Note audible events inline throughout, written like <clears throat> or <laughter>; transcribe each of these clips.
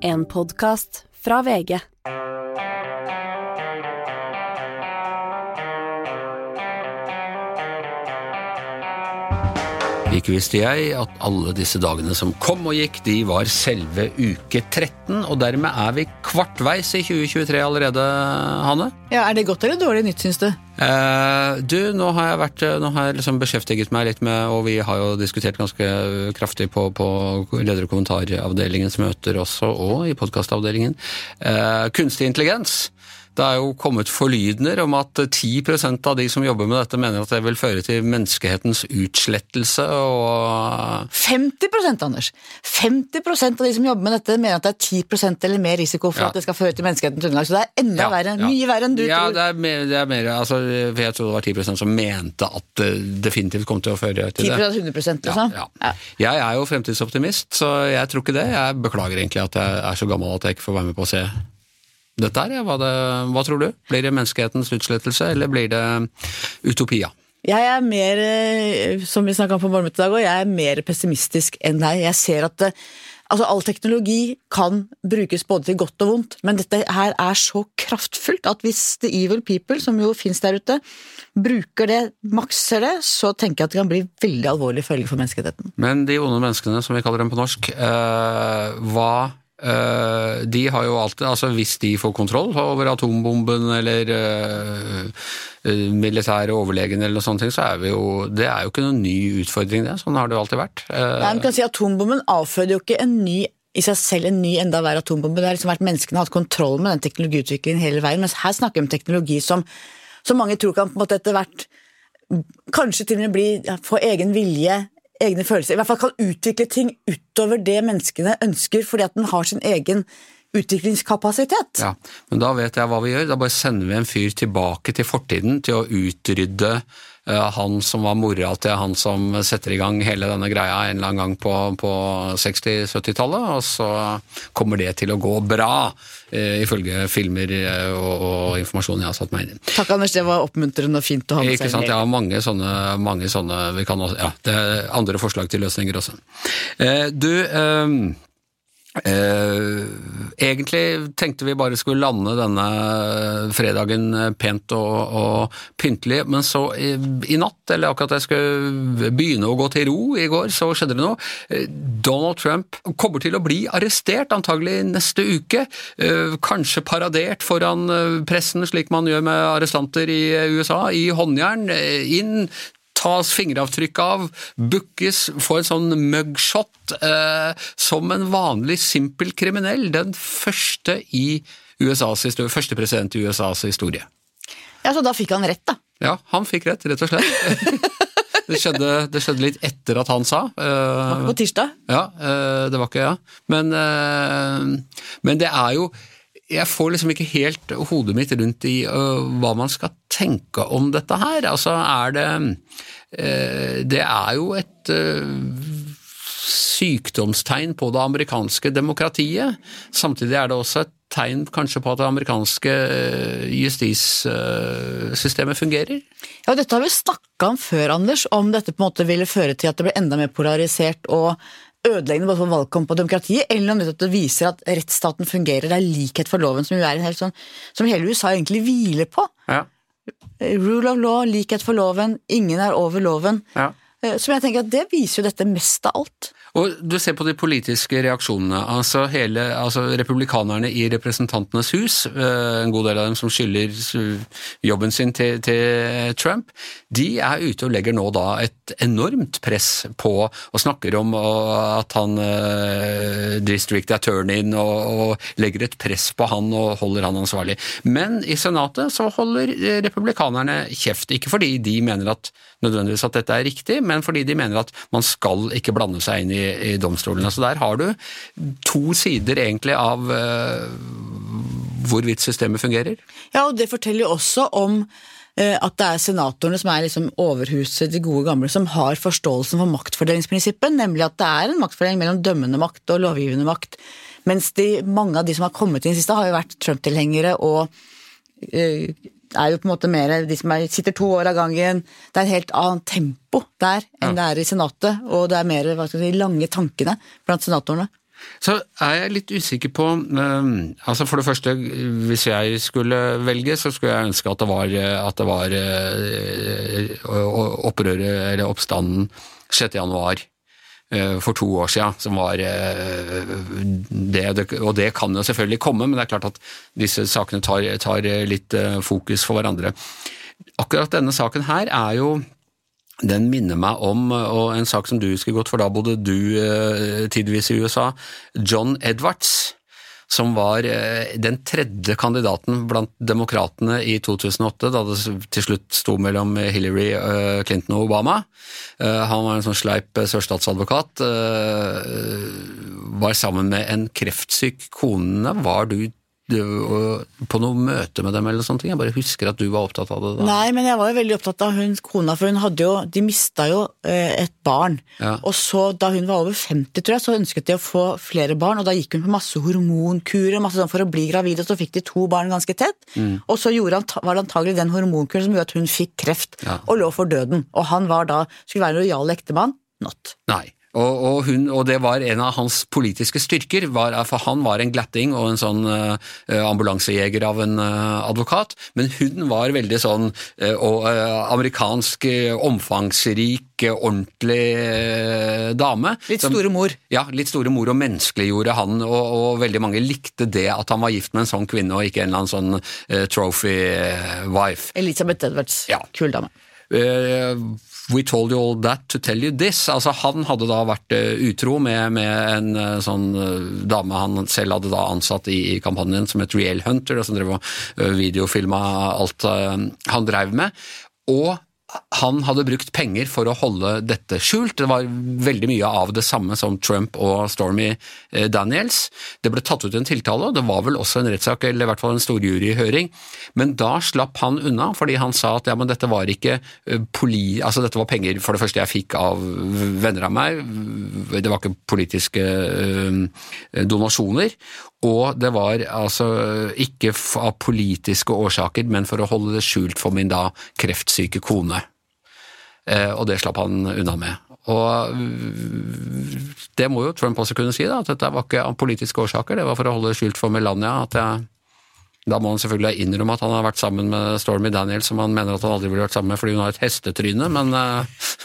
En podkast fra VG. Ikke visste jeg at alle disse dagene som kom og gikk, de var selve uke 13, og dermed er vi kvartveis i 2023 allerede, Hanne. Ja, Er det godt eller dårlig nytt, syns du? Eh, du, nå har jeg vært, nå har jeg liksom beskjeftiget meg litt med, og vi har jo diskutert ganske kraftig på, på leder- og kommentaravdelingens møter også, og i podkastavdelingen, eh, kunstig intelligens. Det er jo kommet forlydender om at 10% av de som jobber med dette, mener at det vil føre til menneskehetens utslettelse og 50% Anders! 50% av de som jobber med dette, mener at det er 10% eller mer risiko for Ja. at det skal føre til menneskehetens underlag. Så det er enda Ja, verre, ja. mye verre enn du ja, tror. det er mer, det er mer altså, Jeg tror det var 10% som mente at det definitivt kom til å føre til 10 det. 100 liksom. Ja, ja. Jeg er jo fremtidsoptimist, så jeg tror ikke det. Jeg beklager egentlig at jeg er så gammel at jeg ikke får være med på å se dette her. Hva, det, hva tror du? Blir det menneskehetens utslettelse, eller blir det utopia? Jeg er mer, eh, som vi om på i dag, og jeg er mer pessimistisk enn deg. Jeg ser at eh, altså, all teknologi kan brukes både til godt og vondt, men dette her er så kraftfullt at hvis the evil people, som jo fins der ute, bruker det, makser det, så tenker jeg at det kan bli veldig alvorlig følge for menneskeheten. Men de onde menneskene, som vi kaller dem på norsk, eh, hva de har jo alltid, altså Hvis de får kontroll over atombomben eller eh, eh, militære overlegen, eller noe sånt, så er vi jo Det er jo ikke noen ny utfordring, det. Sånn har det jo alltid vært. Eh, Nei, man kan si Atombomben avføder jo ikke en ny i seg selv en ny enda verre atombombe. Det har liksom vært Menneskene har hatt kontroll med den teknologiutviklingen hele veien, mens her snakker vi om teknologi som, som mange tror kan på en måte etter hvert kanskje til og med bli, få egen vilje, egne følelser. I hvert fall kan utvikle ting utover det menneskene ønsker, fordi at den har sin egen utviklingskapasitet. Ja, men da vet jeg hva vi gjør. Da bare sender vi en fyr tilbake til fortiden til å utrydde han som var mora til han som setter i gang hele denne greia en eller annen gang på, på 60-70-tallet, og så kommer det til å gå bra, eh, ifølge filmer eh, og, og informasjon jeg har satt meg inn i. Takk, Anders, det var oppmuntrende og fint å ha med seg. Ikke sant, Jeg har mange sånne, mange sånne vi kan også, ja, Det er andre forslag til løsninger også. Eh, du, eh, eh, egentlig tenkte vi bare skulle lande denne fredagen pent og, og pyntelig, men så i, i natt, eller akkurat jeg skulle begynne å gå til ro i går, så skjedde det noe. Eh, Donald Trump kommer til å bli arrestert antagelig neste uke. Eh, Kanskje paradert foran eh, pressen, slik man gjør med arrestanter i eh, USA, i håndjern. eh, Inn tas fingeravtrykk av, bookes, få en sånn mugshot eh, som en vanlig simpel kriminell. Den første i USAs historie, første president i USAs historie. Ja, Så da fikk han rett, da. Ja, han fikk rett, rett og slett. <laughs> det, skjedde, det skjedde litt etter at han sa. Det var ikke På tirsdag. ja, eh, det var ikke ja. Men, eh, men det er jo Jeg får liksom ikke helt hodet mitt rundt i uh, hva man skal tenke om dette her. Altså er det uh, Det er jo et uh, sykdomstegn på det amerikanske demokratiet. Samtidig er det også et tegn kanskje på at det amerikanske justissystemet fungerer. Ja, dette har vi snakka om før, Anders, om dette på en måte ville føre til at det ble enda mer polarisert og ødeleggende både for valgkamp og demokratiet, eller om det viser at rettsstaten fungerer, det er likhet for loven, som er sånn, som hele USA egentlig hviler på. Ja. Rule of law, likhet for loven, ingen er over loven. Ja. Eh, Som jeg tenker at Det viser jo dette mest av alt. Og du ser på de politiske reaksjonene. altså hele, altså Republikanerne i Representantenes hus, eh, en god del av dem som skylder jobben sin til, til Trump, de er ute og legger nå da et enormt press på og snakker om at han eh, district attorneyen og, og legger et press på han og holder han ansvarlig. Men i Senatet så holder eh, republikanerne kjeft. Ikke fordi de mener at nødvendigvis at dette er riktig, men fordi de mener at man skal ikke blande seg inn i, i domstolene. Så der har du to sider egentlig av eh, hvorvidt systemet fungerer. Ja, og det forteller jo også om eh, at det er senatorene som er liksom overhuset, de gode gamle, som har forståelsen for maktfordelingsprinsippet, nemlig at det er en maktfordeling mellom dømmende makt og lovgivende makt. Mens de, mange av de som har kommet inn siste, har jo vært Trump-tilhengere og eh, er jo på en måte mer de som er, sitter to år av gangen. Det er et helt annet tempo der enn det er i Senatet, og det er mer hva skal vi si, lange tankene blant senatorene. Så er jeg litt usikker på um, altså For det første, hvis jeg skulle velge, så skulle jeg ønske at det var, at det var uh, opprøret, eller oppstanden, 6. januar for to år siden, som var uh, det, Og det kan jo selvfølgelig komme, men det er klart at disse sakene tar, tar litt fokus for hverandre. Akkurat denne saken her er jo den minner meg om, og en sak som du husker godt, for da bodde du eh, tidvis i USA, John Edwards, som var eh, den tredje kandidaten blant demokratene i 2008, da det til slutt sto mellom Hillary eh, Clinton og Obama. Eh, han var en sånn sleip eh, sørstatsadvokat. Eh, var sammen med en kreftsyk kone. Var du på noe møte med dem eller sånne ting? Jeg bare husker at du var opptatt av det da. Nei, men jeg var jo veldig opptatt av hun kona, for hun hadde jo De mista jo eh, et barn. Ja. Og så, da hun var over 50, tror jeg, så ønsket de å få flere barn, og da gikk hun på masse hormonkurer masse sånn for å bli gravid, og så fikk de to barn ganske tett. Mm. Og så han, var det antagelig den hormonkuren som gjorde at hun fikk kreft, Ja. og lå for døden. Og han var da, skulle være en lojal ektemann. Not. Nei. Og, og, hun, og det var en av hans politiske styrker, var, for han var en glatting og en sånn uh, ambulansejeger av en uh, advokat, men hun var veldig sånn uh, amerikansk, omfangsrik, ordentlig dame. Litt som- store mor. Ja, litt store mor og menneskeliggjorde han, og, og veldig mange likte det at han var gift med en sånn kvinne og ikke en eller annen sånn trophy wife. Elisabeth Edwards. Ja. Kul dame. We told you all that to tell you this. Altså, han hadde da vært uh, utro med, med en uh, sånn uh, dame han selv hadde da ansatt i, i kampanjen som het Real Hunter, som drev og videofilma alt han drev med. Og han hadde brukt penger for å holde dette skjult. Det var veldig mye av det samme som Trump og Stormy Daniels. Det ble tatt ut en tiltale, og det var vel også en rettssak, eller i hvert fall en storjuryhøring. Men da slapp han unna, fordi han sa at ja, men dette var ikke poli... Altså dette var penger for det første jeg fikk av venner av meg, det var ikke politiske donasjoner. Og det var altså ikke av politiske årsaker, men for å holde det skjult for min da kreftsyke kone. Eh, og det slapp han unna med. Og det må jo Trump også kunne si, da, at dette var ikke av politiske årsaker, det var for å holde skjult for Melania. at jeg da må han selvfølgelig innrømme at han har vært sammen med Stormy Daniels, som han mener at han aldri ville vært sammen med fordi hun har et hestetryne, men,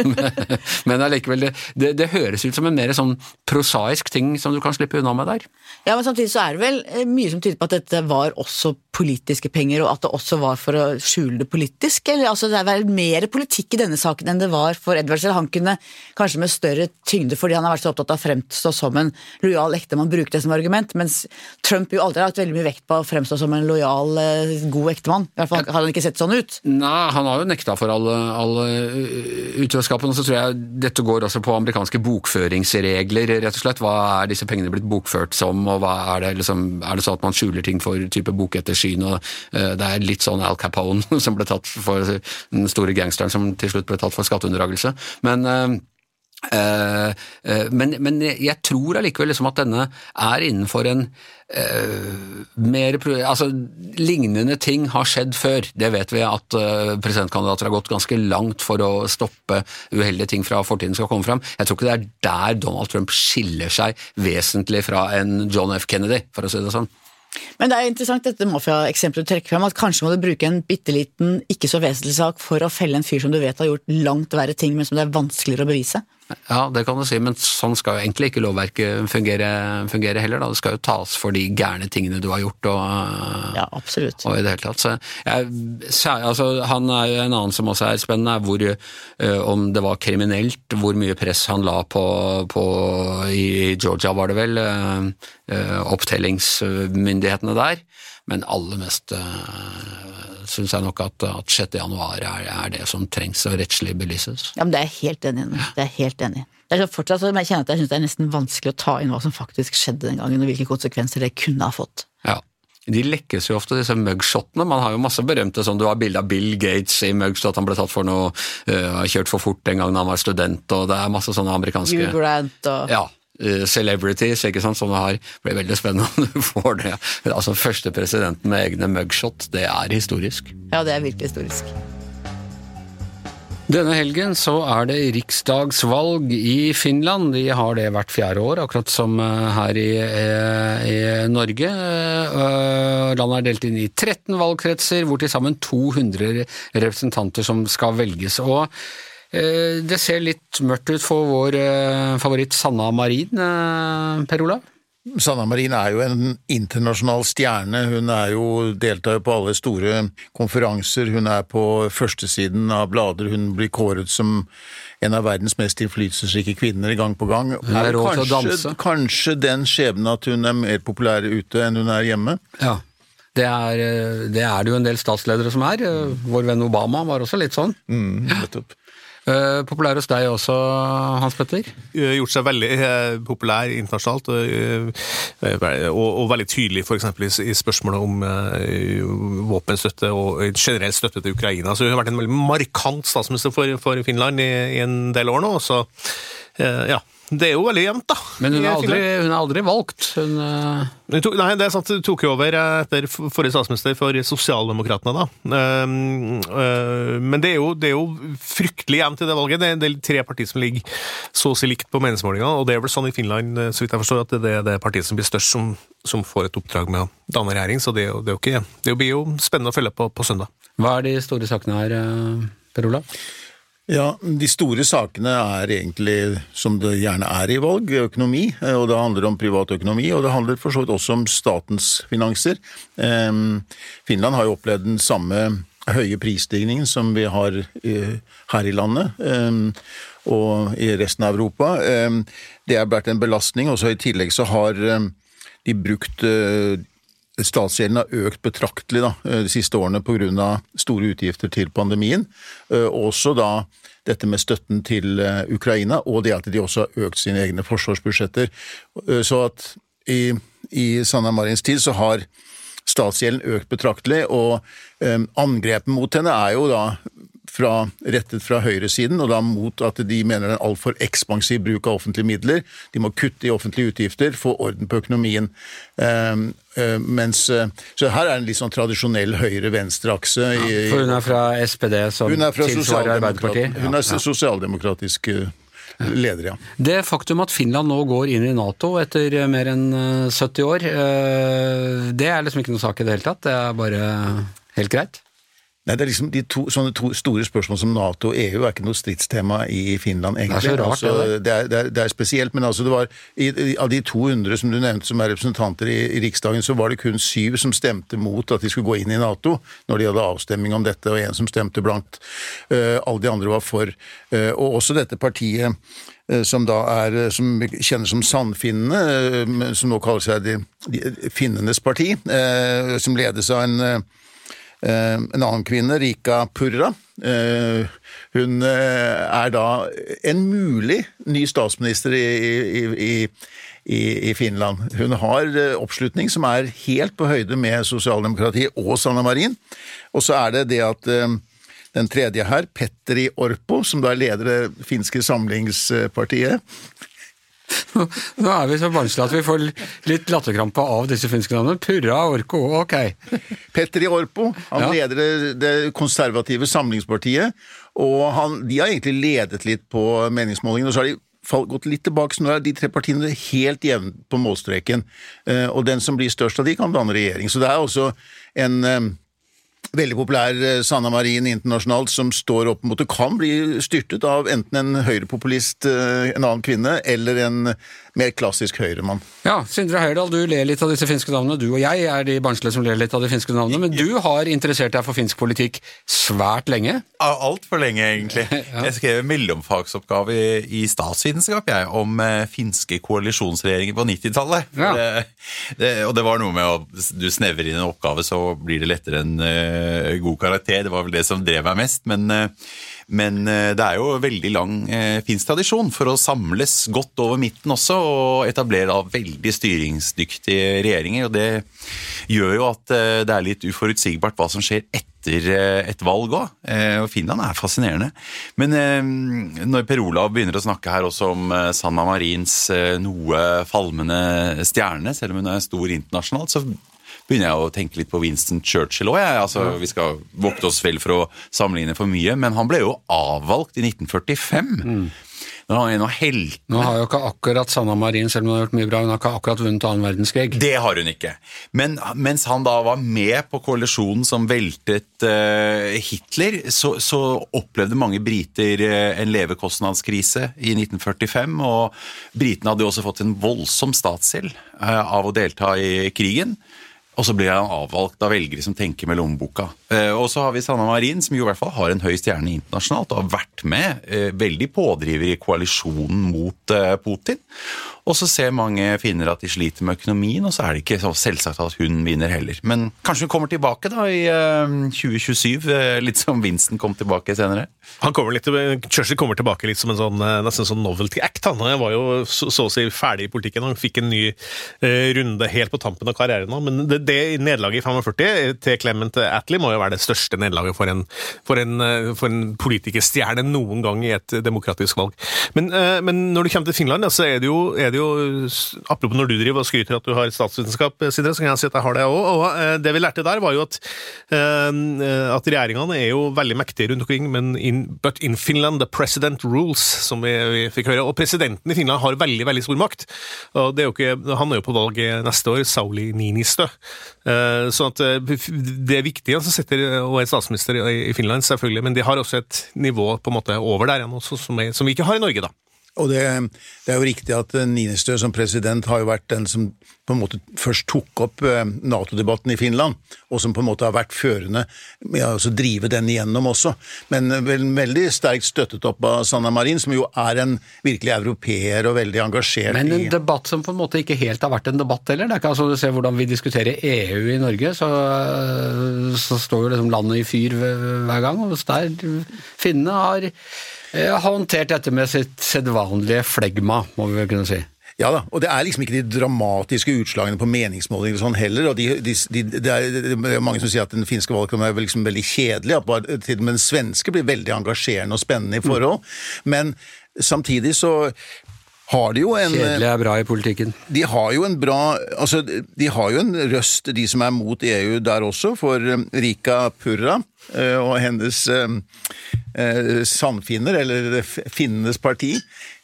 <laughs> men allikevel, det, det, det høres ut som en mer sånn prosaisk ting som du kan slippe unna med der. Ja, men samtidig så er det vel mye som tyder på at dette var også politiske penger, og at det også var for å skjule det politisk? Eller altså, det er vel mer politikk i denne saken enn det var for Edwards? Eller han kunne kanskje med større tyngde, fordi han har vært så opptatt av å fremstå som en lojal ektemann, bruke det som argument, mens Trump jo aldri har hatt veldig mye vekt på å fremstå som en lojal, god ektemann. I hvert fall har han ikke sett sånn ut. Nei, han har jo nekta for alle, alle utroskapen, og så tror jeg dette går også på amerikanske bokføringsregler, rett og slett. Hva er disse pengene blitt bokført som, og hva er det liksom, er det sånn at man skjuler ting for type bokettersyn, og uh, det er litt sånn Al Capone <laughs> som ble tatt for den store gangsteren som til slutt ble tatt for skatteunndragelse. Men uh, men, men, jeg tror allikevel liksom at denne er innenfor en uh, mer Altså, lignende ting har skjedd før. Det vet vi at presidentkandidater har gått ganske langt for å stoppe uheldige ting fra fortiden skal komme fram. Jeg tror ikke det er der Donald Trump skiller seg vesentlig fra en John F. Kennedy, for å si det sånn. Men det er interessant dette mafiaeksempelet du trekker frem, at kanskje må du bruke en bitte liten, ikke så vesentlig sak for å felle en fyr som du vet har gjort langt verre ting, men som det er vanskeligere å bevise. Ja, det kan du si, men sånn skal jo egentlig ikke lovverket fungere, fungere heller. Da. Det skal jo tas for de gærne tingene du har gjort. Og, Ja, absolutt. og i det hele tatt. Så jeg, altså, han er jo en annen som også er spennende, er hvor, uh, om det var kriminelt, hvor mye press han la på, på i Georgia, var det vel, uh, opptellingsmyndighetene der. Men aller mest uh, syns jeg nok at, at 6. januar er, er det som trengs å rettslig belyses. Ja, men Det er jeg helt enig i. Det er jeg helt enig i. Det er så fortsatt så jeg kjenner at jeg synes det er nesten vanskelig å ta inn hva som faktisk skjedde den gangen, og hvilke konsekvenser det kunne ha fått. Ja. De lekkes jo ofte, disse mugshotene. Man har jo masse berømte sånn, Du har bilde av Bill Gates i mugshot, han ble tatt for noe uh, har kjørt for fort den gangen han var student, og det er masse sånne amerikanske Hugh Grant og ja, celebrities, ikke sant, som det har. Det blir veldig spennende om du får det. Altså, Første presidenten med egne mugshot, det er historisk. Ja, det er virkelig historisk. Denne helgen så er det riksdagsvalg i Finland. De har det hvert fjerde år, akkurat som eh, her i, eh, i Norge. Eh, landet er delt inn i 13 valgkretser, hvor til sammen 200 representanter som skal velges. Og det ser litt mørkt ut for vår favoritt Sanna Marin, Per Olav? Sanna Marin er jo en internasjonal stjerne. Hun er jo, deltar jo på alle store konferanser. Hun er på førstesiden av blader. Hun blir kåret som en av verdens mest innflytelsesrike kvinner gang på gang. Hun er å danse. Kanskje den skjebnen at hun er mer populær ute enn hun er hjemme? Ja. Det er, det er det jo en del statsledere som er. Vår venn Obama var også litt sånn. Mm, nettopp. Uh, populær hos deg også, Hans Petter? Gjort seg veldig uh, populær internasjonalt, og, og veldig tydelig f.eks. I, i spørsmålet om våpenstøtte og generell støtte til Ukraina. Så hun har vært en veldig markant statsminister for, for Finland i, i, en del år nå. så ja, det er jo veldig jevnt, da. Men hun er aldri, hun er aldri valgt? Hun, uh... tok, nei, det er sant. Hun tok jo over etter forrige statsminister for Sosialdemokratene, da. Uh, uh, men det er, jo, det er, jo, fryktelig jevnt i det valget. Det er, det er tre partier som ligger så å si likt på meningsmålinga, og det er vel sånn i Finland, så vidt jeg forstår, at det er det partiet som blir størst, som, som får et oppdrag med å danne regjering. Så det, det, er jo ikke, det blir jo spennende å følge på på søndag. Hva er de store sakene her, Per Olav? Ja, De store sakene er egentlig, som det gjerne er i valg, økonomi. Eh, og Det handler om privat økonomi, og det handler for så vidt også om statens finanser. Finland har jo opplevd den samme høye prisstigningen som vi har her i landet og i resten av Europa. Det har vært en belastning. og så I tillegg så har de brukt eh, Statsgjelden har økt betraktelig da, eh, de siste årene pga. store utgifter til pandemien. Eh, også da dette med støtten til eh, Ukraina, og det at de også har økt sine egne forsvarsbudsjetter. Så at i, i Sanna Marins tid så har statsgjelden økt betraktelig, og angrepet mot henne er jo da fra, rettet fra høyresiden, og da mot at de mener det er altfor ekspansiv bruk av offentlige midler. De må kutte i offentlige utgifter, få orden på økonomien. Um, mens, uh, så her er en litt sånn tradisjonell høyre-venstre-akse. Ja, for hun er fra SPD, som tilsvarer Arbeiderpartiet? Hun er sosialdemokratisk uh, leder, ja. Det faktum at Finland nå går inn i Nato etter mer enn 70 år, det er liksom ikke noe sak i det hele tatt? Det er bare helt greit? Nei, det er liksom de to, sånne to store spørsmål som Nato og EU er ikke noe stridstema i Finland, egentlig. Det er så rart, altså, det, er, det, er, det, er, spesielt, men altså det var i, av de 200 som du nevnte som er representanter i, i, Riksdagen, så var det kun syv som stemte mot at de skulle gå inn i Nato, når de hadde avstemning om dette, og en som stemte blankt. Uh, alle de andre var for. Uh, og også dette partiet uh, som da er, som kjenner som Sandfinnene, som nå kaller seg de, de Finnenes parti, som ledes av en Eh, en annen kvinne, Rika Purra, eh, hun eh, er da en mulig ny statsminister i, i, i, i Finland. Hun har oppslutning som er helt på høyde med sosialdemokratiet og Sanna Marin. Og så er det det at den tredje her, Petteri Orpo, som da er leder det finske samlingspartiet, <laughs> nå er vi så barnslige at vi får litt latterkrampe av disse finske navnene. Purra Orko, ok. Petteri Orpo, han ja. leder det, konservative samlingspartiet. Og han, de har egentlig ledet litt på meningsmålingene, og så har de gått litt tilbake, så nå er de tre partiene helt jevne på målstreken. Eh, og den som blir størst av de, kan danne regjering. Så det er også en eh, veldig populær eh, Sanna Marin internasjonalt som står opp mot det kan bli styrtet av enten en høyrepopulist, en annen kvinne, eller en mer klassisk høyremann. Ja, Sindre Høyerdal, du ler litt av disse finske navnene. Du og jeg er de barnslige som ler litt av de finske navnene. Men du har interessert deg for finsk politikk svært lenge? Altfor lenge, egentlig. <laughs> ja. Jeg skrev mellomfagsoppgave i statsvitenskap jeg, om eh, finske koalisjonsregjeringer på 90-tallet. Ja. og det var noe med å du snevrer inn en oppgave, så blir det lettere en uh, god karakter. Det var vel det som drev meg mest. men uh, men eh, det er jo veldig lang eh, finsk tradisjon for å samles godt over midten også, og etablere da veldig styringsdyktige regjeringer. og Det gjør jo at eh, det er litt uforutsigbart hva som skjer etter et valg òg. Og Finland er fascinerende. Men når Per Olav begynner å snakke her også om Sanna Marins noe falmende stjerne, selv om hun er stor internasjonalt, så begynner jeg å tenke litt på Winston Churchill òg. Altså, vi skal vokte oss vel for å sammenligne for mye, men han ble jo avvalgt i 1945. Mm. Nå er han en av heltene. Nå har jo ikke akkurat Sanna Marin, selv om hun har gjort mye bra, hun har ikke akkurat vunnet annen verdenskrig. Det har hun ikke. Men mens han da var med på koalisjonen som veltet uh, Hitler, så, så, opplevde mange briter uh, en levekostnadskrise i 1945. Og britene hadde jo også fått en voldsom statsgjeld uh, av å delta i krigen. Og så blir han avvalgt av velgere som tenker med lommeboka. Eh, og så har vi Sanna Marin, som jo i hvert fall har en høy stjerne internasjonalt og har vært med, eh, veldig pådriver i koalisjonen mot eh, Putin. Og så ser mange finner at de sliter med økonomien, og så er det ikke så selvsagt at hun vinner heller. Men kanskje hun kommer tilbake da i 2027, litt som Vincent kom tilbake senere? Han kommer litt, Churchill kommer tilbake litt som en sånn, nesten sånn novelty act. Han var jo så, så å si ferdig i politikken. Han fikk en ny eh, runde helt på tampen av karrieren nå, men det, det nederlaget i 45 til Clement Attlee må jo være det største nederlaget for en, for en, eh, for en politikerstjerne noen gang i et demokratisk valg. Men, eh, men, når du kommer til Finland, så er det, jo, er det jo Apropos når du driver og skryter at du har statsvitenskap, Sindre, så kan jeg si at jeg har det òg. Og eh, det vi lærte der, var jo at, at regjeringene er jo veldig mektige rundt omkring, men in, but in Finland the president rules, som vi, vi fikk høre. Og presidenten i Finland har veldig veldig stor makt. og det er jo ikke, Han er jo på valg neste år, Sauli Ninistø. Så at det er viktig som sitter og er statsminister i Finland, selvfølgelig, men de har også et nivå på en måte over der igjen, som, som vi ikke har i Norge, da. Og det, det, er jo riktig at Ninistø som president har jo vært den som på en måte først tok opp eh, Nato-debatten i Finland, og som på en måte har vært førende med å drive den igjennom også. Men vel, veldig sterkt støttet opp av Sanna Marin, som jo er en virkelig europeer og veldig engasjert Men en i... debatt som på en måte ikke helt har vært en debatt heller. Det er ikke altså Du ser hvordan vi diskuterer EU i Norge, så, så står jo liksom landet i fyr hver gang. og der Finnene har har håndtert dette med sitt sedvanlige flegma, må vi vel kunne si. Ja da, og det er liksom ikke de dramatiske utslagene på meningsmålinger sånn heller. og de, de, de, det, er, det, er, mange som sier at den finske valgkampen er liksom veldig kjedelig, at bare, til og med den svenske blir veldig engasjerende og spennende i forhold. Mm. Men samtidig så har de jo en Kjedelig er bra i politikken. De har jo en bra Altså, de har jo en røst, de som er mot EU der også, for um, Rika Purra uh, og hennes sannfinner, eller finnenes parti.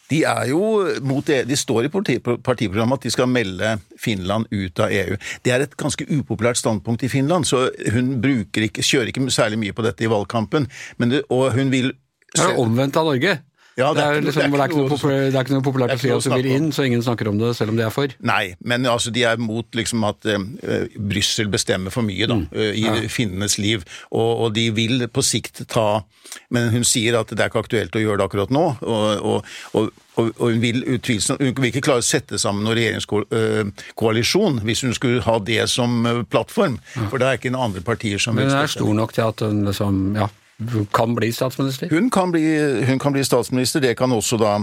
De er jo mot EU. De står i partiprogrammet at de skal melde Finland ut av EU. Det er et ganske upopulært standpunkt i Finland, så hun ikke, kjører ikke særlig mye på dette i valgkampen. Det, og hun vil Det er omvendt av Norge. Ja, det, er, liksom, det, er noe, det, er ikke noe populært å si at du vil inn, så ingen snakker om det selv om de er for. Nei, men altså, de er mot liksom, at uh, Brussel bestemmer for mye da, mm. uh, i ja. finnenes liv, og, og, de vil på sikt ta Men hun sier at det er ikke aktuelt å gjøre det akkurat nå. og, og, og og, hun vil utvilsomt Hun vil ikke klare å sette sammen noen regjeringskoalisjon hvis hun skulle ha det som plattform, for det er ikke noen andre partier som Men hun er stor nok til at hun liksom Ja, kan bli statsminister? Hun kan bli, hun kan bli statsminister. Det kan også da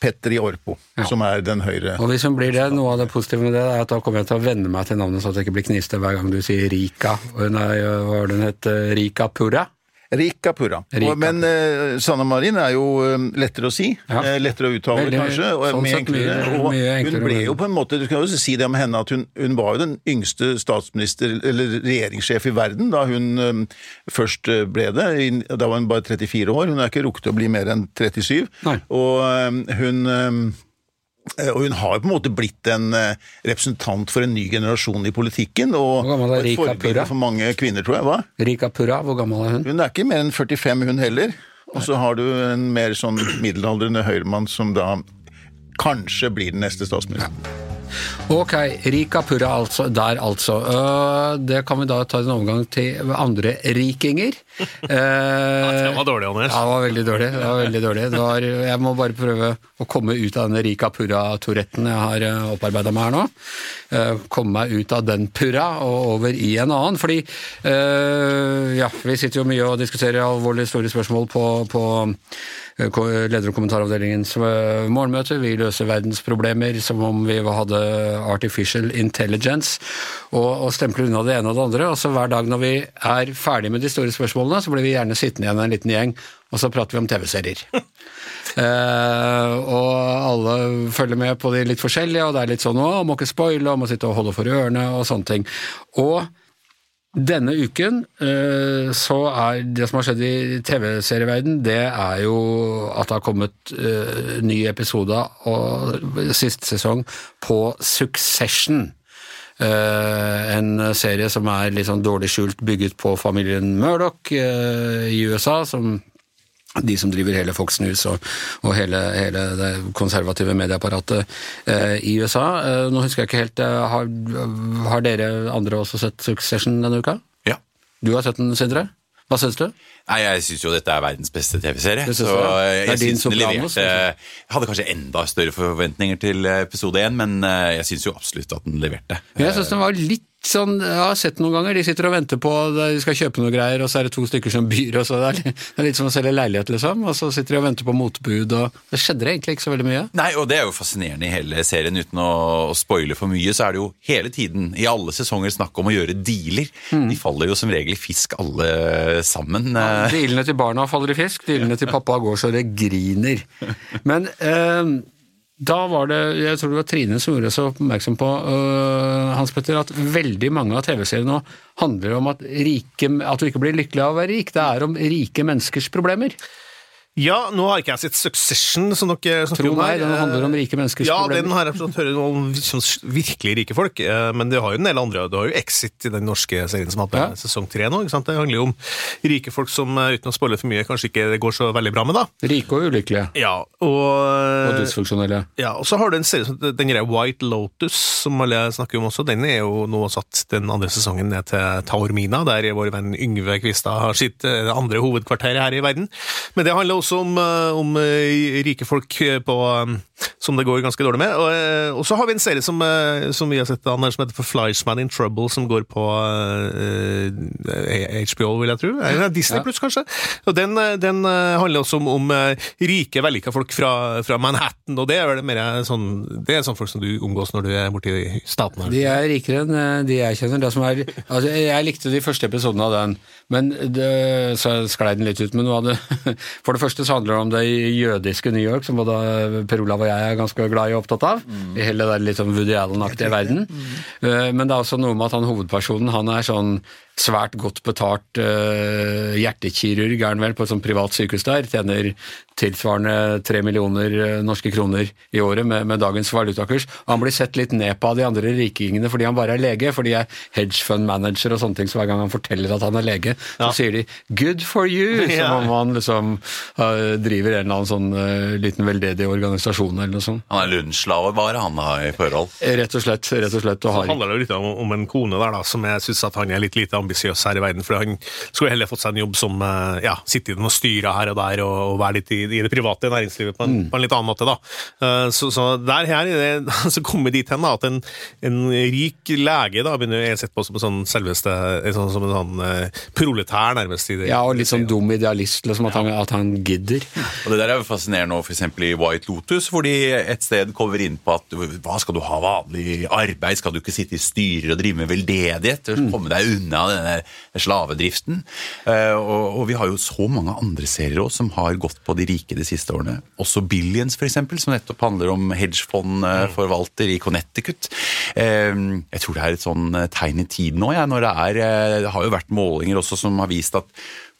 Petter i Orpo, ja. som er den høyre Og Hvis hun blir det, noe av det positive med det er at da kommer jeg til å venne meg til navnet, så at jeg ikke blir kniste hver gang du sier Rika. Er, hva var det hun het? Rika Purra? Rika Purra. Men uh, Sanna Marin er jo uh, lettere å si. Ja. Uh, lettere å uttale, Veldig, kanskje. Og, sånn enklere, mye, og mye hun ble jo på en måte Du kan jo si det om henne at hun, hun var jo den yngste statsminister, eller regjeringssjef i verden da hun først ble det. Da var hun bare 34 år. Hun er ikke rukket å bli mer enn 37. Nei. Og hun Eh, og hun har jo på en måte blitt en eh, representant for en ny generasjon i politikken. Og et Purra? For mange kvinner, tror jeg. Hva? Rika Pura, hvor gammel er hun? Hun er ikke mer enn 45, hun heller. Og så har du en mer sånn middelaldrende høyremann som da kanskje blir den neste statsministeren. Ja. Ok, Rika Purra altså, der altså. Uh, det kan vi da ta en overgang til andre rikinger. Uh, <laughs> ja, det var dårlig, Anders. Ja, det var veldig dårlig. Det var veldig dårlig. Var, jeg må bare prøve å komme ut av denne Rika Purra-touretten jeg har uh, eh, opparbeida meg her nå. Komme meg ut av den purra og over i en annen. Fordi ja, vi sitter jo mye og diskuterer alvorlige store spørsmål på, på leder- og kommentaravdelingens eh, morgenmøte. Vi løser verdensproblemer som om vi hadde artificial intelligence, og, og stempler unna det ene og det andre. Og så hver dag når vi er ferdig med de store spørsmålene, så blir vi gjerne sittende igjen en liten gjeng, og så prater vi om TV-serier. <laughs> Eh, og alle følger med på de litt forskjellige, og det er litt sånn å, må ikke spoile, og må sitte og holde for ørene og sånne ting. Og denne uken eh, så er det som har skjedd i TV-serieverden, det er jo at det har kommet eh, ny episode og siste sesong på Succession. Eh, en serie som er litt sånn dårlig skjult bygget på familien Murdoch i USA, som de som driver hele Fox News og, og hele, hele, det konservative medieapparatet eh, i USA. Eh, nå husker jeg ikke helt, eh, har, har, dere andre også sett Succession denne uka? Ja. Du har sett den, Sindre? Hva syns du? Nei, Jeg syns jo dette er verdens beste TV-serie. Synes så jeg, Det din synes den leverte Jeg hadde kanskje enda større forventninger til episode én, men eh, jeg syns jo absolutt at den leverte. Jeg syns den var litt sånn Jeg har sett noen ganger, de sitter og venter på De skal kjøpe noe greier, og så er det to stykker som byr, og så det er, litt- det er litt som å selge leilighet, liksom. Og så sitter de og venter på motbud, og Det skjedde egentlig ikke så veldig mye. Nei, og det er jo fascinerende i hele serien. Uten å, å spoile for mye, så er det jo hele tiden, i alle sesonger, snakk om å gjøre dealer. Mm. De faller jo som regel i fisk alle sammen. Ja, Dealene til barna faller i fisk, dealene til pappa går så det griner. Men eh, da var det, jeg tror det var Trine som gjorde så oppmerksom på, uh, Hans Petter, at veldig mange av TV-seriene nå handler om at, rike, at du ikke blir lykkelig av å være rik. Det er om rike menneskers problemer. Ja, nå har ikke jeg sett Succession, som dere snakker Tro om her. meg, den handler om rike menneskers ja, problemer. den har jeg forstått hørt om virkelig rike folk, eh, men det har jo en del andre. Du har jo Exit i den norske serien som hadde Ja. sesong tre nå. ikke sant? Det handler jo om rike folk som, eh, uten å spoile for mye, kanskje ikke det går så veldig bra med, da. Rike og ulykkelige. Ja, og, Og dysfunksjonelle. ja, og så har du en serie som den greia White Lotus, som alle snakker om også. Den er jo nå satt den andre sesongen ned til Taormina, der vår venn Yngve Kvistad har sitt eh, andre hovedkvarter her i verden. Men det handler også om, eh, om eh, rike folk på, eh, som det går ganske dårlig med. Og, eh, og så har vi en serie som, eh, som vi har sett, Anders, som heter For Fleishman in Trouble, som går på uh, HBO, vil jeg tro. Disney Ja. pluss, kanskje. Og den, eh, den eh, handler også om, om eh, rike, vellykka folk fra, fra Manhattan, og det er vel mer sånn Det er sånn folk som du omgås når du er borti staten her. De er rikere enn eh, de jeg kjenner. Det som er, altså, jeg likte de første episodene av den, men det, så sklei den litt ut. Men det, <laughs> for det første så handler det om det jødiske New York, som både Per Olav og jeg er ganske glad i og opptatt av. I hele den litt sånn Woody Allen-aktige verden. Mm. Men det er også noe med at han hovedpersonen han er sånn svært godt betalt uh, hjertekirurg, er han vel, på et sånt privat sykehus der. Tjener tilsvarende tre millioner eh, norske kroner i året med, med dagens valutakurs. Og han blir sett litt ned på av de andre rikingene fordi han bare er lege, fordi jeg er hedge fund manager og sånne ting, så hver gang han forteller at han er lege, så sier de 'good for you', <laughs> som Ja. om han liksom uh, driver en eller annen sånn uh, liten veldedig organisasjon eller noe sånt. Han er lønnsslave bare, han da, i forhold. Rett og slett, rett og slett. Og Så har handler det jo litt om, om en kone der da, som jeg syns han er litt lite ambisiøs her i verden. For han skulle heller fått seg en jobb som eh, ja, sitte i den og styre her og der, og, og være litt i, i det private næringslivet på en, på en litt annen måte. da. Eh, Så, så der her er det, <laughs> så kommer vi dit hen da, at en, en rik lege da, begynner jeg sett på som en sånn selveste, sånn, som en sånn eh, proletær, nærmest. i det. ja, og litt sånn dum idealist, liksom, at, han, at han gidder. Og Det der er jo fascinerende nå, for eksempel i White Lotus, hvor de et sted kommer inn på at hva skal du ha vanlig arbeid, skal du ikke sitte i styrer og drive med veldedighet, og komme deg unna denne slavedriften. Eh, og, vi har jo så mange andre serier også som har gått på de rike de siste årene. Også Billions, eksempel, som nettopp handler om hedgefondforvalter i Connecticut. Eh, jeg tror det er et sånn tegn i tiden nå, ja, når det er eh, Det har jo vært målinger også som har vist at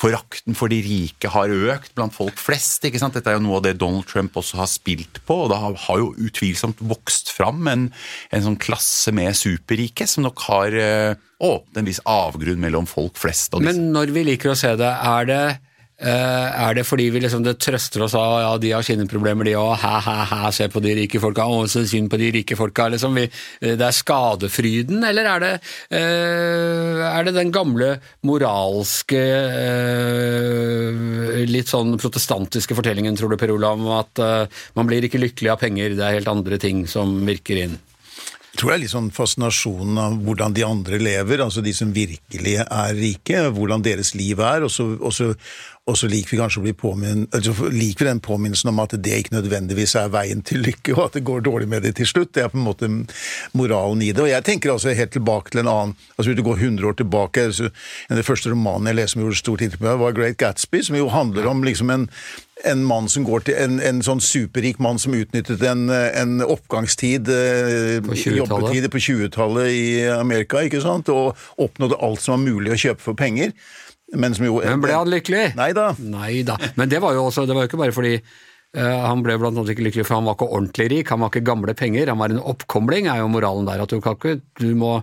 forakten for de rike har økt blant folk flest. ikke sant? Dette er jo noe av det Donald Trump også har spilt på, og det har, jo utvilsomt vokst fram en, en sånn klasse med superrike som nok har åpnet en viss avgrunn mellom folk flest. Men når vi liker å se det, er det eh, er det fordi vi liksom det trøster oss av ja, de har sine problemer, de òg, hæ, hæ, hæ, se på de rike folka, å, så synd på de rike folka, liksom. Vi, eh, det er skadefryden, eller er det, eh, er det den gamle moralske, eh, litt sånn protestantiske fortellingen, tror du, Per Olav, om at eh, man blir ikke lykkelig av penger, det er helt andre ting som virker inn? Jeg tror det er litt sånn fascinasjonen av hvordan de andre lever, altså de som virkelig er rike, hvordan deres liv er, og så, og så, og så liker vi kanskje å bli altså liker vi den påminnelsen om at det ikke nødvendigvis er veien til lykke, og at det går dårlig med det til slutt. Det er på en måte moralen i det. Og jeg tenker altså helt tilbake til en annen altså Hvis du går 100 år tilbake altså, En av de første romanene jeg leste som gjorde stort inntrykk på meg, var Great Gatsby, som jo handler om liksom en en mann som går til en, en sånn superrik mann som utnyttet en, en oppgangstid, eh, På 20-tallet. på 20-tallet i Amerika, ikke sant, og oppnådde alt som var mulig å kjøpe for penger. Men som jo Men ble han lykkelig? Nei da. Nei da. Men det var jo også, det var jo ikke bare fordi uh, han ble blant annet ikke lykkelig, for han var ikke ordentlig rik, han var ikke gamle penger, han var en oppkomling, er jo moralen der. At du kan ikke, du må,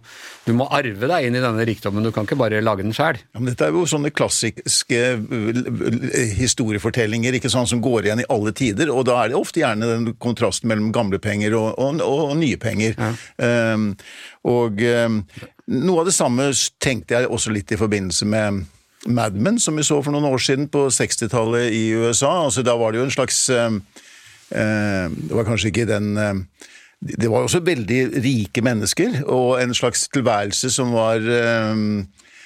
du må arve deg inn i denne rikdommen, du kan ikke bare lage den sjæl. Ja, men dette er jo sånne klassiske uh, historiefortellinger ikke sant, som går igjen i alle tider, og da er det ofte gjerne den kontrasten mellom gamle penger og, og, og nye penger. Um, og um, noe av det samme tenkte jeg også litt i forbindelse med Mad Men, som vi så for noen år siden på 60-tallet i USA. Altså, da var det jo en slags um, uh, Det var kanskje ikke den eh, det var også veldig rike mennesker, og en slags tilværelse som var eh,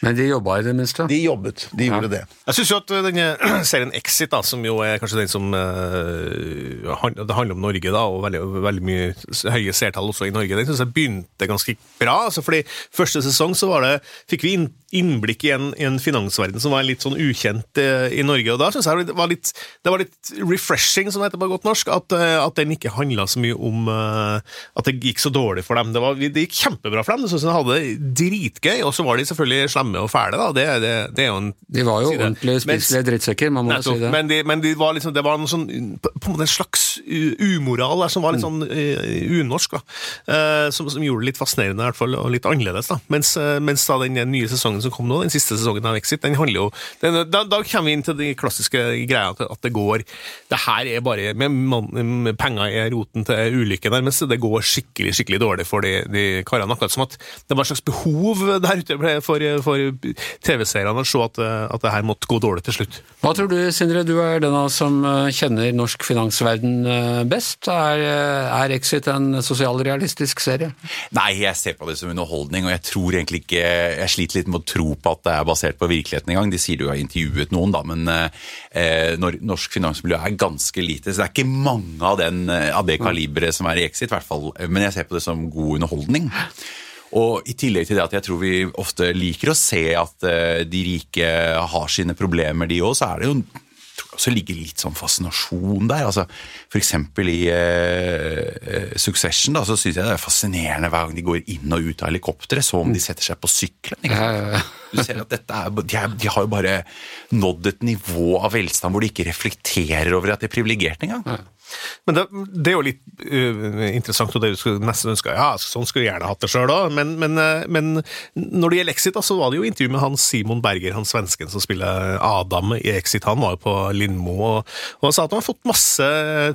Men de jobba i det minste. De jobbet, de gjorde det. Jeg syns jo at uh, denne <clears throat> serien Exit, da, som jo er kanskje den som uh, Det handler om Norge, da, og veldig, veldig mye høye seertall også i Norge, den syns jeg begynte ganske bra. altså fordi Første sesong så var det, fikk vi inn, innblikk i en, i en finansverden som var litt sånn ukjent uh, i Norge. Og da syns jeg det var, litt, det var litt refreshing, som det heter på godt norsk, at, uh, at den ikke handla så mye om uh, at det gikk så dårlig for dem. Det, var, det gikk kjempebra for dem, jeg de hadde det dritgøy, og så var de selvfølgelig slemme og fæle, da. Det, det, det er jo en De var jo ordentlige spiselige drittsekker, man må Nettopp, si det. Men, de, men de var liksom, det var en sånn, på på en måte en slags umoral der, som var litt sånn uh, unorsk, da. Uh, som, som gjorde det litt fascinerende, i hvert fall, og litt annerledes. da. Mens, uh, mens da den nye sesongen som kom nå, den siste sesongen av Exit, den handler jo den, da, da kommer vi inn til de klassiske greia at at det går Det her er bare med, man- med Penger er roten til ulykke, nærmest. Det går skikkelig skikkelig dårlig for de, de karene. Akkurat som at det var et slags behov der ute for, for TV-seerne å se at, at det her måtte gå dårlig til slutt. Hva tror du, Sindre, du er den av oss som eh, kjenner norsk finansverden eh, best. Er, eh, er Exit en sosialrealistisk serie? Nei, jeg ser på det som underholdning, og jeg tror egentlig ikke Jeg sliter litt med å tro på at det er basert på virkeligheten engang. De sier du har intervjuet noen, da, men eh, norsk finansmiljø er ganske lite. Så det er ikke mange av, den, eh, av det kaliberet som er i Exit, i hvert fall. Men jeg ser på det som god underholdning. Og i tillegg til det at jeg tror vi ofte liker å se at eh, de rike har sine problemer, de òg, så er det jo også ligger litt sånn fascinasjon der. altså eksempel i eh, Succession da, så syns jeg det er fascinerende hver gang de går inn og ut av helikopteret, som om de setter seg på sykkelen. Du ser at er, de, er, de har jo bare nådd et nivå av velstand hvor de ikke reflekterer over at de er privilegerte engang. Men det, det er jo litt uh, interessant, og det du skulle nesten ønska Ja, sånn skulle jeg gjerne hatt det sjøl òg, men, men, uh, men når det gjelder Exit, da, så var det jo intervju med han Simon Berger, han svensken som spiller Adam i Exit. Han var jo på Lindmo, og, og han sa at han har fått masse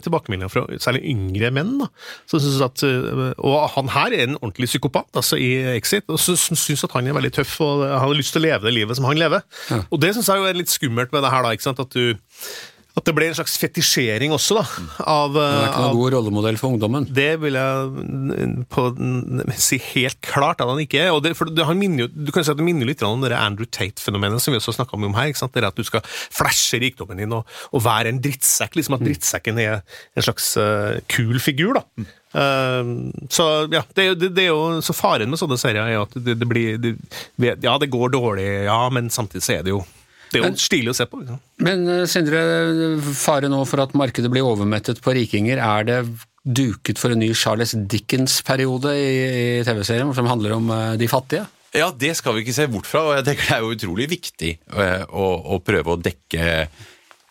tilbakemeldinger fra særlig yngre menn. da, som synes at, øh, Og han her er en ordentlig psykopat altså i Exit, og syns at han er veldig tøff og han har lyst til å leve det livet som han lever. Og det syns jeg jo er litt skummelt med det her, da, ikke sant, at du at det ble en slags fetisjering også, da. Av, Det er ikke av noen god rollemodell for ungdommen. det vil jeg mm, på, mm, si helt klart at han ikke er. Og det, for det, han minner du kan si at det minner litt om det Andrew Tate-fenomenet som vi også snakka om her. ikke sant? Det at du skal flashe rikdommen din og, og være en drittsekk. liksom At drittsekken er en slags uh, kul figur. da. Eh, så ja, det, er jo- det, er jo så Faren med sånne serier er at det, blir Ja, det går dårlig, ja, men samtidig så er det jo det er jo stilig å se på. Liksom. Men eh, Sindre, fare nå for at markedet blir overmettet på rikinger. Er det duket for en ny Charles Dickens-periode i, i TV-serien, som handler om eh, de fattige? Ja, det skal vi ikke se bort fra, og jeg tenker det er jo utrolig viktig eh, å, å prøve å dekke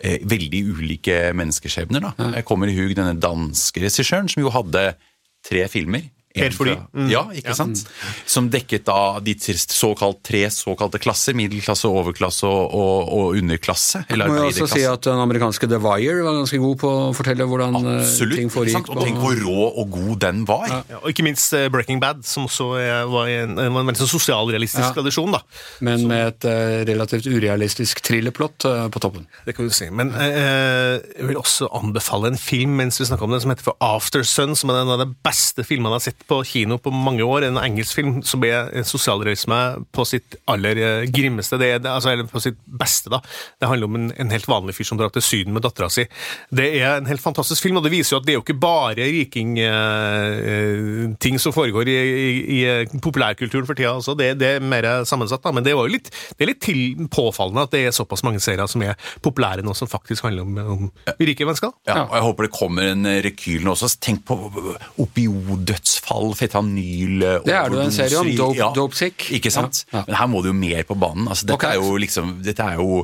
veldig ulike menneskeskjebner. Da. Jeg kommer i hug denne danske regissøren som jo hadde tre filmer. En fly. Fra- Ja, ikke sant? Som dekket da de såkalt, tre såkalte klasser. Middelklasse, overklasse og, og, og underklasse. Eller Må jo også si at den amerikanske The Wire var ganske god på å fortelle hvordan eh, Absolutt. ting foregikk. Absolutt, Og tenk hvor rå og god den var. Ja, og ikke minst eh, Breaking Bad, som også var en, en, en veldig sånn sosialrealistisk Ja. tradisjon. da. Men med et uh, relativt urealistisk thrillerplott uh, på toppen. Det kan du si. Men uh, jeg vil også anbefale en film mens vi snakker om den, som heter for After Sun, som er en av de beste filmene jeg har sett på kino på mange år. En engelsk film som er sosialrealisme på sitt aller eh, grimmeste. Det er, altså, eller på sitt beste, da. Det handler om en, en helt vanlig fyr som drar til Syden med dattera si. Det er en helt fantastisk film, og det viser jo at det er jo ikke bare rikingting som foregår i, i, i populærkulturen for tida. Altså. Det, det er mer sammensatt, da. men det, var jo litt, det er litt til påfallende at det er såpass mange serier som er populære nå, som faktisk handler om, om rike mennesker. Ja, og jeg håper det kommer en eh, rekyl nå også. Tenk på opioiddødsfall, fetanyl Det er det jo en serie om, Dope, ja, Dope- Sick. Ikke sant? Ja, ja. Men her må du jo mer på banen. Altså, dette, okay. er jo liksom, dette er jo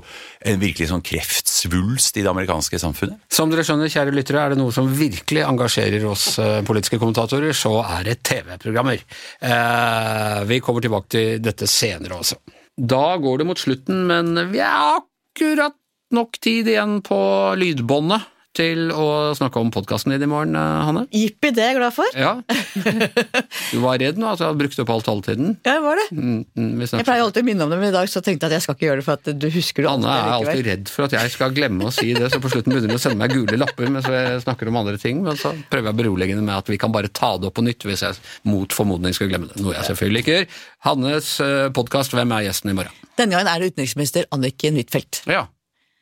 en virkelig sånn kreftsvulst i det amerikanske samfunnet. Som dere skjønner, kjære lyttere, er det noe som virkelig engasjerer oss eh, politiske kommentatorer, så er det TV-programmer. Eh, vi kommer tilbake til dette senere også. Da går det mot slutten, men vi er akkurat nok tid igjen på lydbåndet til å snakke om podkasten din i morgen, eh, Hanne. Jippi, det er jeg glad for. Ja. <laughs> Du var redd nå, at du hadde brukt opp all taletiden? Ja, jeg var det. Mm, mm, Jeg pleier alltid å minne om det, men i dag så tenkte jeg at jeg skal ikke gjøre det, for at du husker det Hanne er alltid redd for at jeg skal glemme å si det, så på slutten begynner hun å sende meg gule lapper mens jeg snakker om andre ting, men så prøver jeg å berolige henne med at vi kan bare ta det opp på nytt hvis jeg mot formodning skal glemme det, noe jeg selvfølgelig ikke gjør. Hannes podkast, hvem er gjesten i morgen? Denne gangen er det utenriksminister Anniken Huitfeldt. Ja,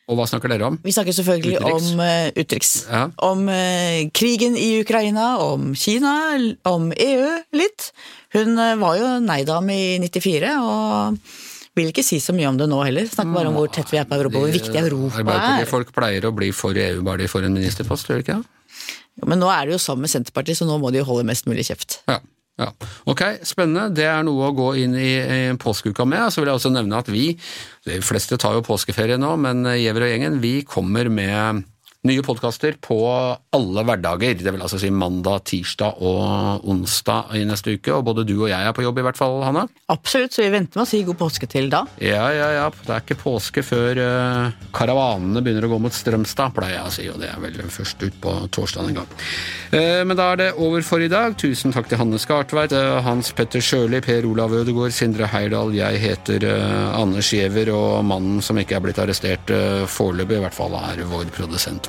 og hva snakker dere om? Vi snakker selvfølgelig Utenriks. om uh, utenriks. Ja. Om uh, krigen i Ukraina, om Kina, om EU litt. Hun uh, var jo nei-dame i 94, og vil ikke si så mye om det nå heller. Snakker bare om hvor tett vi er på Europa, hvor viktig Europa er. Arbeiderpartifolk pleier å bli for EU bare de får en ministerpost, gjør de ikke det? Men nå er det jo sammen med Senterpartiet, så nå må de jo holde mest mulig kjeft. Ja. Ja. Ok, spennende. Det er noe å gå inn i, i påskeuka med. Så vil jeg også nevne at vi, de fleste tar jo påskeferie nå, men Gjever og gjengen, vi kommer med nye podkaster på alle hverdager. Det vil altså si mandag, tirsdag og onsdag i neste uke. Og både du og jeg er på jobb i hvert fall, Hanne. Absolutt, så vi venter med å si god påske til da. Ja, ja, ja. Det er ikke påske før uh, karavanene begynner å gå mot Strømstad, pleier jeg å si, og det er vel først ut på torsdag en gang. Uh, men da er det over for i dag. Tusen takk til Hanne Skartveit, uh, Hans Petter Sjøli, Per Olav Ødegaard, Sindre Heyerdahl, jeg heter Anders Giæver, og mannen som ikke er blitt arrestert uh, foreløpig, i hvert fall er vår produsent